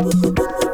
neighborhood.